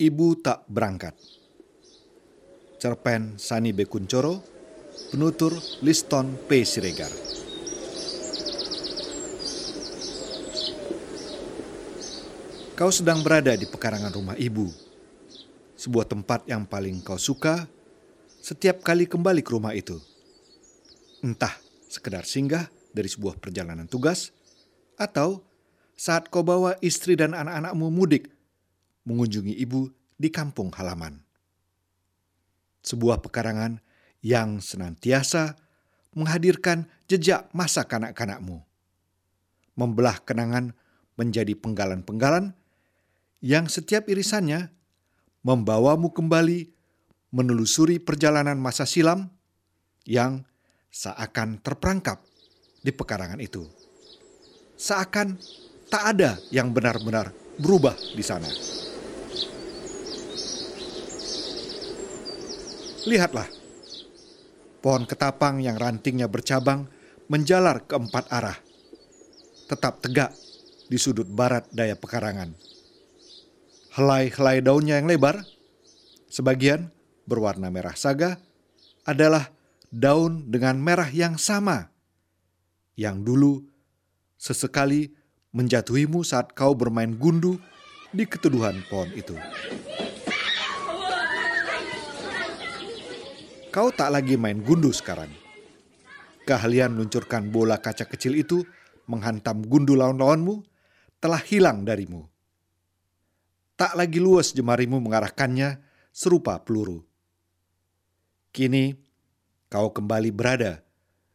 Ibu tak berangkat. Cerpen Sani Bekuncoro, penutur Liston P. Siregar. Kau sedang berada di pekarangan rumah ibu, sebuah tempat yang paling kau suka setiap kali kembali ke rumah itu. Entah sekedar singgah dari sebuah perjalanan tugas, atau saat kau bawa istri dan anak-anakmu mudik mengunjungi ibu di kampung halaman. Sebuah pekarangan yang senantiasa menghadirkan jejak masa kanak-kanakmu. Membelah kenangan menjadi penggalan-penggalan yang setiap irisannya membawamu kembali menelusuri perjalanan masa silam yang seakan terperangkap di pekarangan itu seakan tak ada yang benar-benar berubah di sana. Lihatlah, pohon ketapang yang rantingnya bercabang menjalar ke empat arah, tetap tegak di sudut barat daya pekarangan. Helai-helai daunnya yang lebar, sebagian berwarna merah saga, adalah daun dengan merah yang sama, yang dulu sesekali menjatuhimu saat kau bermain gundu di keteduhan pohon itu. Kau tak lagi main gundu sekarang. Keahlian meluncurkan bola kaca kecil itu menghantam gundu lawan-lawanmu telah hilang darimu. Tak lagi luas jemarimu mengarahkannya serupa peluru. Kini kau kembali berada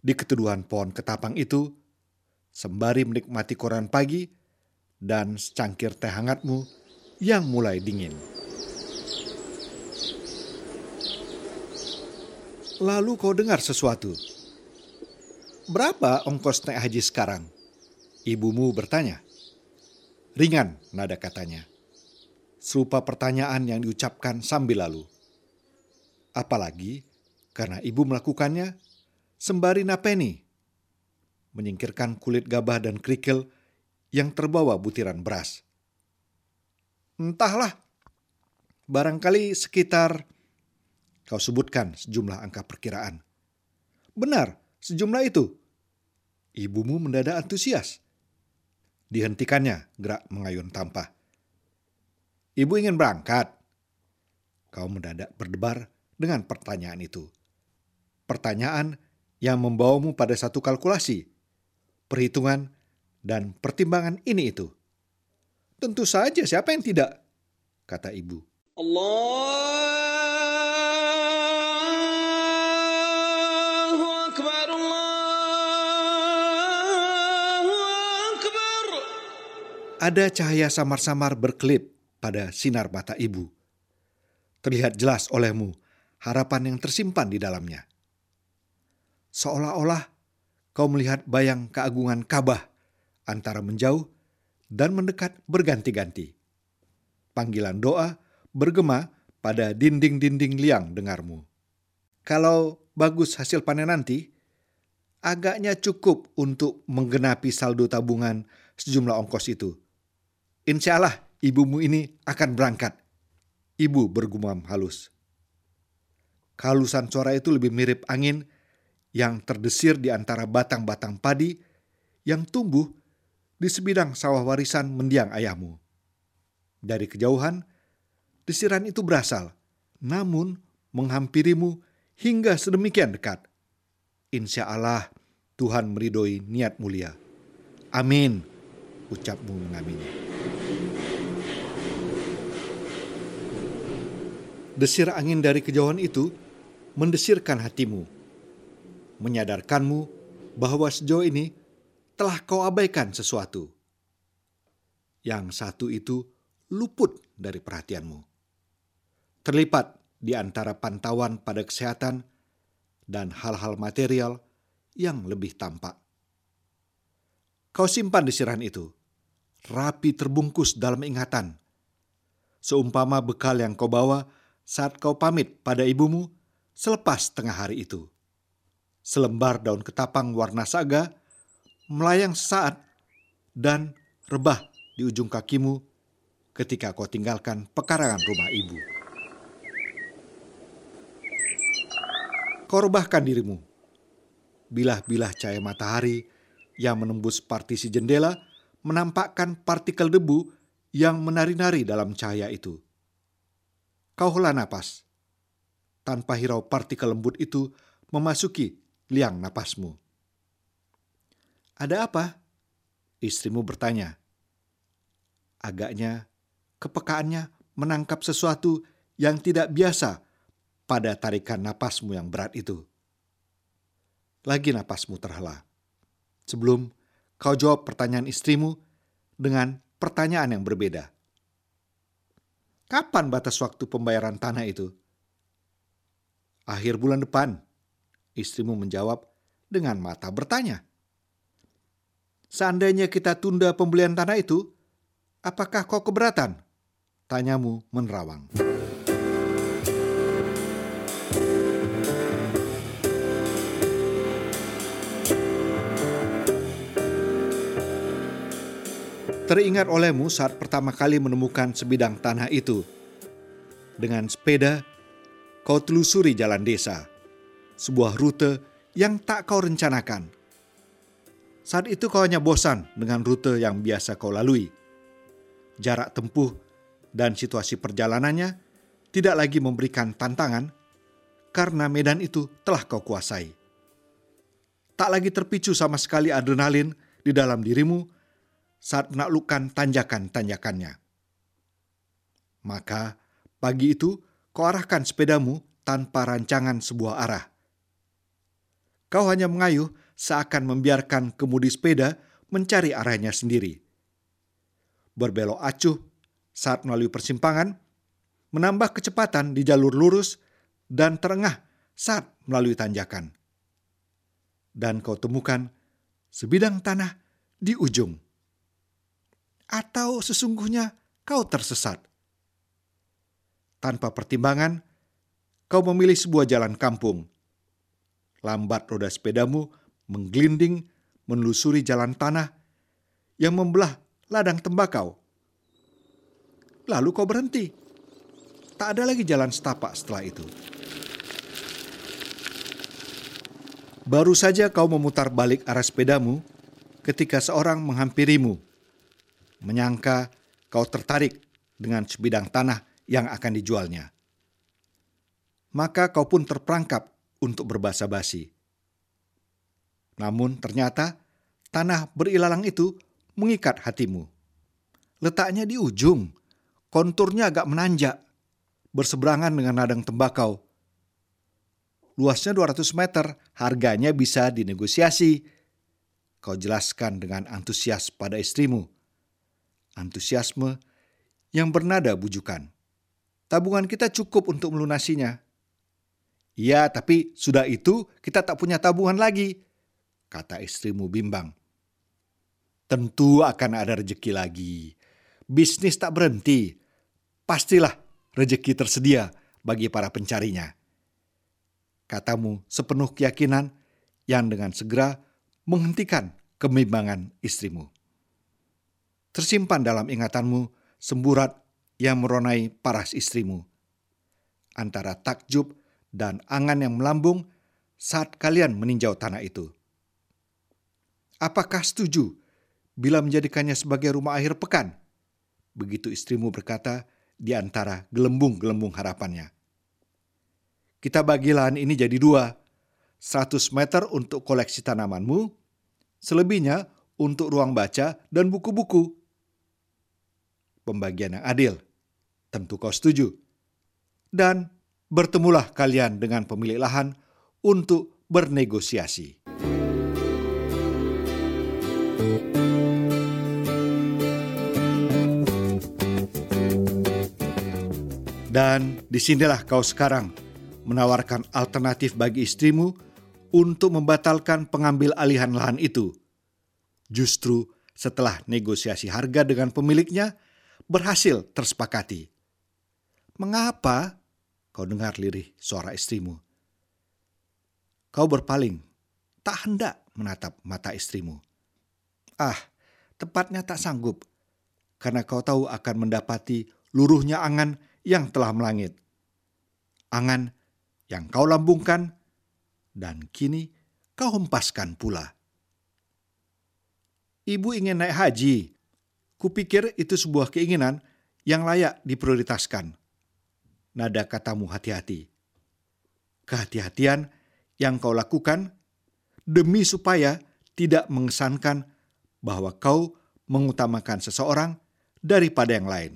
di keteduhan pohon ketapang itu sembari menikmati koran pagi dan secangkir teh hangatmu yang mulai dingin. Lalu kau dengar sesuatu. Berapa ongkos naik haji sekarang? Ibumu bertanya. Ringan, nada katanya. Serupa pertanyaan yang diucapkan sambil lalu. Apalagi karena ibu melakukannya sembari napeni menyingkirkan kulit gabah dan kerikil yang terbawa butiran beras. Entahlah, barangkali sekitar kau sebutkan sejumlah angka perkiraan. Benar, sejumlah itu. Ibumu mendadak antusias. Dihentikannya gerak mengayun tampah. Ibu ingin berangkat. Kau mendadak berdebar dengan pertanyaan itu. Pertanyaan yang membawamu pada satu kalkulasi perhitungan, dan pertimbangan ini itu. Tentu saja siapa yang tidak, kata ibu. Allah Ada cahaya samar-samar berkelip pada sinar mata ibu. Terlihat jelas olehmu harapan yang tersimpan di dalamnya. Seolah-olah kau melihat bayang keagungan Kabah antara menjauh dan mendekat berganti-ganti. Panggilan doa bergema pada dinding-dinding liang dengarmu. Kalau bagus hasil panen nanti, agaknya cukup untuk menggenapi saldo tabungan sejumlah ongkos itu. Insya Allah ibumu ini akan berangkat. Ibu bergumam halus. Kalusan suara itu lebih mirip angin yang terdesir di antara batang-batang padi yang tumbuh di sebidang sawah warisan mendiang ayahmu. Dari kejauhan, desiran itu berasal, namun menghampirimu hingga sedemikian dekat. Insya Allah Tuhan meridoi niat mulia. Amin, ucapmu mengamini. Desir angin dari kejauhan itu mendesirkan hatimu menyadarkanmu bahwa sejauh ini telah kau abaikan sesuatu. Yang satu itu luput dari perhatianmu. Terlipat di antara pantauan pada kesehatan dan hal-hal material yang lebih tampak. Kau simpan desiran itu, rapi terbungkus dalam ingatan. Seumpama bekal yang kau bawa saat kau pamit pada ibumu selepas tengah hari itu selembar daun ketapang warna saga melayang sesaat dan rebah di ujung kakimu ketika kau tinggalkan pekarangan rumah ibu. Kau rebahkan dirimu. Bilah-bilah cahaya matahari yang menembus partisi jendela menampakkan partikel debu yang menari-nari dalam cahaya itu. Kau hela napas. Tanpa hirau partikel lembut itu memasuki liang napasmu. Ada apa? Istrimu bertanya. Agaknya kepekaannya menangkap sesuatu yang tidak biasa pada tarikan napasmu yang berat itu. Lagi napasmu terhela. Sebelum kau jawab pertanyaan istrimu dengan pertanyaan yang berbeda. Kapan batas waktu pembayaran tanah itu? Akhir bulan depan, istrimu menjawab dengan mata bertanya. Seandainya kita tunda pembelian tanah itu, apakah kau keberatan? Tanyamu menerawang. Teringat olehmu saat pertama kali menemukan sebidang tanah itu. Dengan sepeda, kau telusuri jalan desa, sebuah rute yang tak kau rencanakan. Saat itu kau hanya bosan dengan rute yang biasa kau lalui. Jarak tempuh dan situasi perjalanannya tidak lagi memberikan tantangan karena medan itu telah kau kuasai. Tak lagi terpicu sama sekali adrenalin di dalam dirimu saat menaklukkan tanjakan-tanjakannya. Maka pagi itu kau arahkan sepedamu tanpa rancangan sebuah arah. Kau hanya mengayuh seakan membiarkan kemudi sepeda mencari arahnya sendiri. Berbelok acuh saat melalui persimpangan, menambah kecepatan di jalur lurus, dan terengah saat melalui tanjakan. Dan kau temukan sebidang tanah di ujung atau sesungguhnya kau tersesat? Tanpa pertimbangan, kau memilih sebuah jalan kampung. Lambat roda sepedamu menggelinding menelusuri jalan tanah yang membelah ladang tembakau. Lalu kau berhenti. Tak ada lagi jalan setapak setelah itu. Baru saja kau memutar balik arah sepedamu ketika seorang menghampirimu menyangka kau tertarik dengan sebidang tanah yang akan dijualnya. Maka kau pun terperangkap untuk berbahasa basi. Namun ternyata tanah berilalang itu mengikat hatimu. Letaknya di ujung, konturnya agak menanjak, berseberangan dengan ladang tembakau. Luasnya 200 meter, harganya bisa dinegosiasi. Kau jelaskan dengan antusias pada istrimu antusiasme yang bernada bujukan. Tabungan kita cukup untuk melunasinya. Iya, tapi sudah itu kita tak punya tabungan lagi, kata istrimu bimbang. Tentu akan ada rejeki lagi. Bisnis tak berhenti. Pastilah rejeki tersedia bagi para pencarinya. Katamu sepenuh keyakinan yang dengan segera menghentikan kebimbangan istrimu. Tersimpan dalam ingatanmu semburat yang meronai paras istrimu. Antara takjub dan angan yang melambung saat kalian meninjau tanah itu. Apakah setuju bila menjadikannya sebagai rumah akhir pekan? Begitu istrimu berkata di antara gelembung-gelembung harapannya. Kita bagi lahan ini jadi dua. 100 meter untuk koleksi tanamanmu, selebihnya untuk ruang baca dan buku-buku pembagian yang adil. Tentu kau setuju. Dan bertemulah kalian dengan pemilik lahan untuk bernegosiasi. Dan di sinilah kau sekarang menawarkan alternatif bagi istrimu untuk membatalkan pengambil alihan lahan itu. Justru setelah negosiasi harga dengan pemiliknya, berhasil tersepakati. Mengapa? Kau dengar lirih suara istrimu. Kau berpaling, tak hendak menatap mata istrimu. Ah, tepatnya tak sanggup. karena kau tahu akan mendapati luruhnya angan yang telah melangit. Angan yang kau lambungkan, dan kini kau hempaskan pula. Ibu ingin naik haji. Kupikir itu sebuah keinginan yang layak diprioritaskan. Nada katamu hati-hati. Kehati-hatian yang kau lakukan demi supaya tidak mengesankan bahwa kau mengutamakan seseorang daripada yang lain,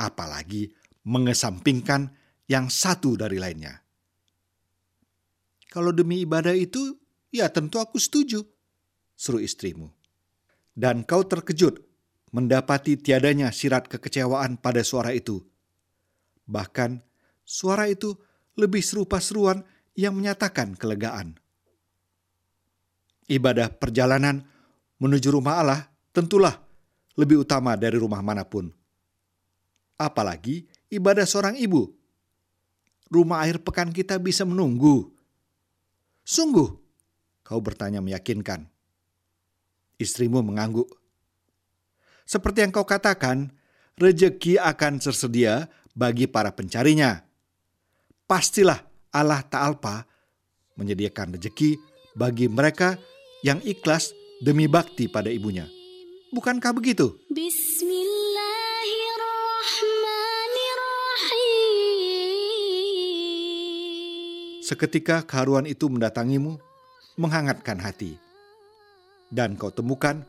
apalagi mengesampingkan yang satu dari lainnya. Kalau demi ibadah itu, ya tentu aku setuju, seru istrimu. Dan kau terkejut mendapati tiadanya sirat kekecewaan pada suara itu. Bahkan suara itu lebih serupa seruan yang menyatakan kelegaan. Ibadah perjalanan menuju rumah Allah tentulah lebih utama dari rumah mana pun. Apalagi ibadah seorang ibu. Rumah akhir pekan kita bisa menunggu. Sungguh, kau bertanya meyakinkan. Istrimu mengangguk. Seperti yang kau katakan, rejeki akan tersedia bagi para pencarinya. Pastilah Allah Ta'ala menyediakan rejeki bagi mereka yang ikhlas demi bakti pada ibunya. Bukankah begitu? Seketika keharuan itu mendatangimu, menghangatkan hati. Dan kau temukan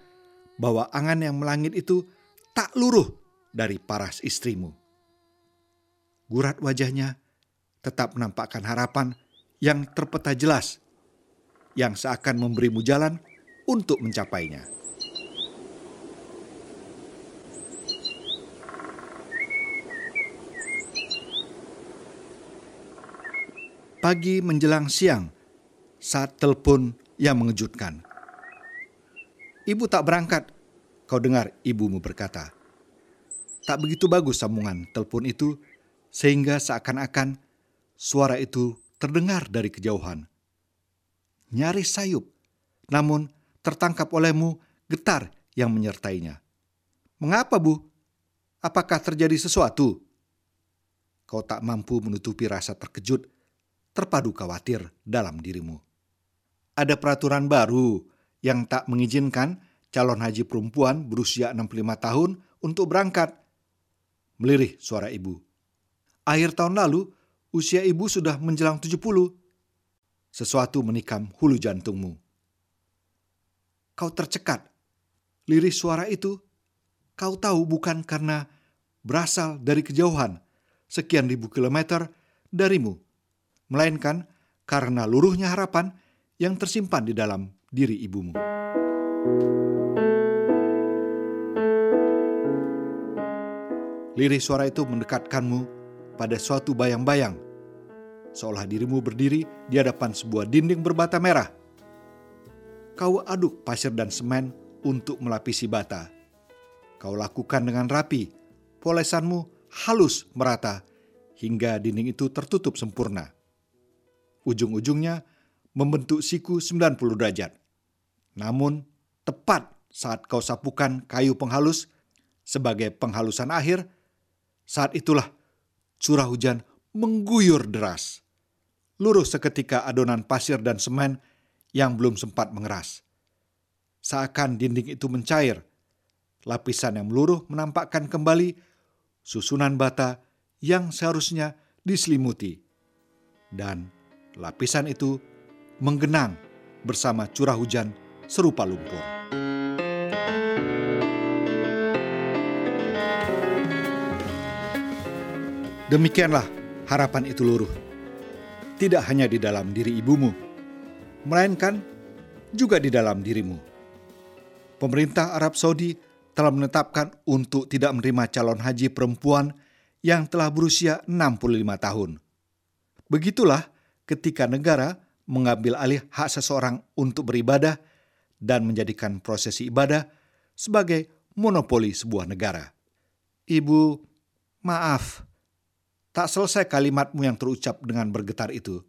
bahwa angan yang melangit itu tak luruh dari paras istrimu. Gurat wajahnya tetap menampakkan harapan yang terpeta jelas, yang seakan memberimu jalan untuk mencapainya. Pagi menjelang siang, saat telepon yang mengejutkan. Ibu tak berangkat, kau dengar ibumu berkata. Tak begitu bagus sambungan telepon itu, sehingga seakan-akan suara itu terdengar dari kejauhan. Nyaris sayup, namun tertangkap olehmu getar yang menyertainya. Mengapa, Bu? Apakah terjadi sesuatu? Kau tak mampu menutupi rasa terkejut terpadu khawatir dalam dirimu. Ada peraturan baru yang tak mengizinkan calon haji perempuan berusia 65 tahun untuk berangkat. Melirih suara ibu. Akhir tahun lalu, usia ibu sudah menjelang 70. Sesuatu menikam hulu jantungmu. Kau tercekat. Lirih suara itu, kau tahu bukan karena berasal dari kejauhan sekian ribu kilometer darimu melainkan karena luruhnya harapan yang tersimpan di dalam diri ibumu. Lirih suara itu mendekatkanmu pada suatu bayang-bayang, seolah dirimu berdiri di hadapan sebuah dinding berbata merah. Kau aduk pasir dan semen untuk melapisi bata. Kau lakukan dengan rapi, polesanmu halus merata hingga dinding itu tertutup sempurna ujung-ujungnya membentuk siku 90 derajat. Namun, tepat saat kau sapukan kayu penghalus sebagai penghalusan akhir, saat itulah curah hujan mengguyur deras. Luruh seketika adonan pasir dan semen yang belum sempat mengeras. Seakan dinding itu mencair, lapisan yang meluruh menampakkan kembali susunan bata yang seharusnya diselimuti. Dan lapisan itu menggenang bersama curah hujan serupa lumpur. Demikianlah harapan itu luruh. Tidak hanya di dalam diri ibumu, melainkan juga di dalam dirimu. Pemerintah Arab Saudi telah menetapkan untuk tidak menerima calon haji perempuan yang telah berusia 65 tahun. Begitulah ketika negara mengambil alih hak seseorang untuk beribadah dan menjadikan prosesi ibadah sebagai monopoli sebuah negara. Ibu, maaf, tak selesai kalimatmu yang terucap dengan bergetar itu.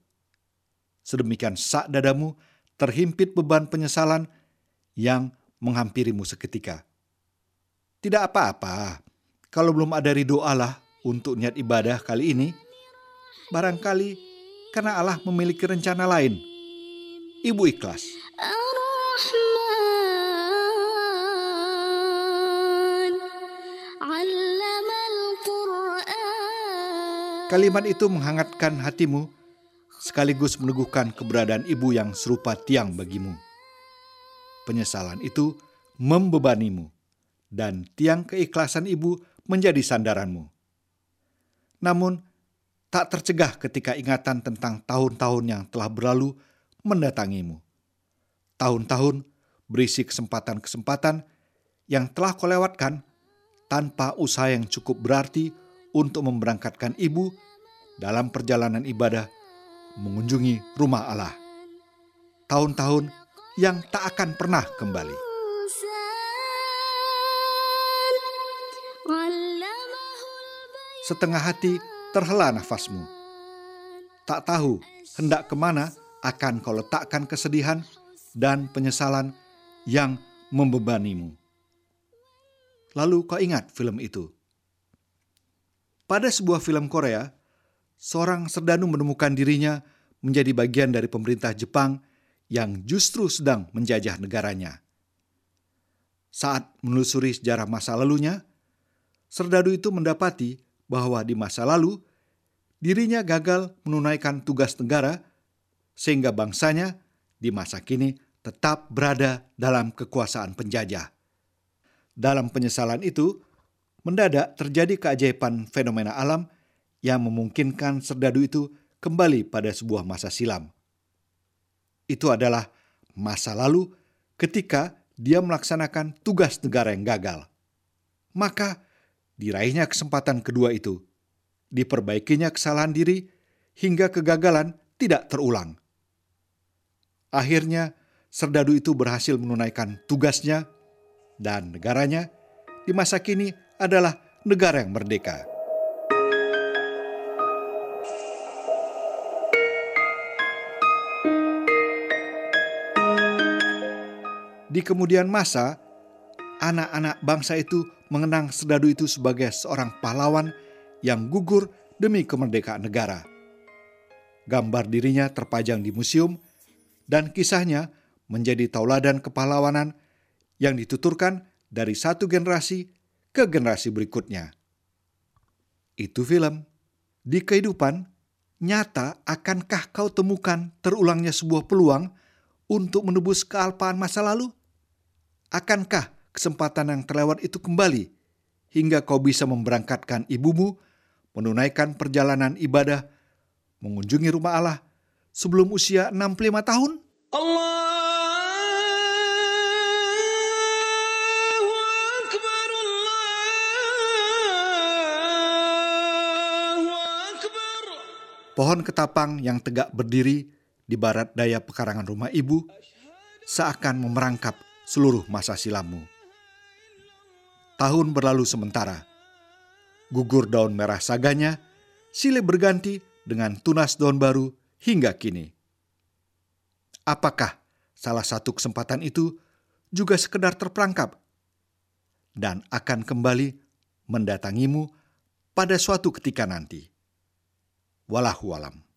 Sedemikian sak dadamu terhimpit beban penyesalan yang menghampirimu seketika. Tidak apa-apa, kalau belum ada ridho Allah untuk niat ibadah kali ini, barangkali karena Allah memiliki rencana lain. Ibu ikhlas. Kalimat itu menghangatkan hatimu, sekaligus meneguhkan keberadaan ibu yang serupa tiang bagimu. Penyesalan itu membebanimu, dan tiang keikhlasan ibu menjadi sandaranmu. Namun, tak tercegah ketika ingatan tentang tahun-tahun yang telah berlalu mendatangimu. Tahun-tahun berisi kesempatan-kesempatan yang telah kau lewatkan tanpa usaha yang cukup berarti untuk memberangkatkan ibu dalam perjalanan ibadah mengunjungi rumah Allah. Tahun-tahun yang tak akan pernah kembali. Setengah hati terhela nafasmu. Tak tahu hendak ke mana akan kau letakkan kesedihan dan penyesalan yang membebanimu. Lalu kau ingat film itu pada sebuah film Korea, seorang serdanu menemukan dirinya menjadi bagian dari pemerintah Jepang yang justru sedang menjajah negaranya. Saat menelusuri sejarah masa lalunya, serdadu itu mendapati bahwa di masa lalu dirinya gagal menunaikan tugas negara sehingga bangsanya di masa kini tetap berada dalam kekuasaan penjajah. Dalam penyesalan itu, mendadak terjadi keajaiban fenomena alam yang memungkinkan serdadu itu kembali pada sebuah masa silam. Itu adalah masa lalu ketika dia melaksanakan tugas negara yang gagal. Maka diraihnya kesempatan kedua itu, diperbaikinya kesalahan diri hingga kegagalan tidak terulang. Akhirnya, serdadu itu berhasil menunaikan tugasnya dan negaranya di masa kini adalah negara yang merdeka. Di kemudian masa, anak-anak bangsa itu mengenang Serdadu itu sebagai seorang pahlawan yang gugur demi kemerdekaan negara. Gambar dirinya terpajang di museum dan kisahnya menjadi tauladan kepahlawanan yang dituturkan dari satu generasi ke generasi berikutnya. Itu film. Di kehidupan nyata, akankah kau temukan terulangnya sebuah peluang untuk menebus kealpaan masa lalu? Akankah kesempatan yang terlewat itu kembali hingga kau bisa memberangkatkan ibumu menunaikan perjalanan ibadah mengunjungi rumah Allah sebelum usia 65 tahun? Pohon ketapang yang tegak berdiri di barat daya pekarangan rumah ibu seakan memerangkap seluruh masa silammu. Tahun berlalu sementara. Gugur daun merah saganya, silih berganti dengan tunas daun baru hingga kini. Apakah salah satu kesempatan itu juga sekedar terperangkap dan akan kembali mendatangimu pada suatu ketika nanti? Walahu alam.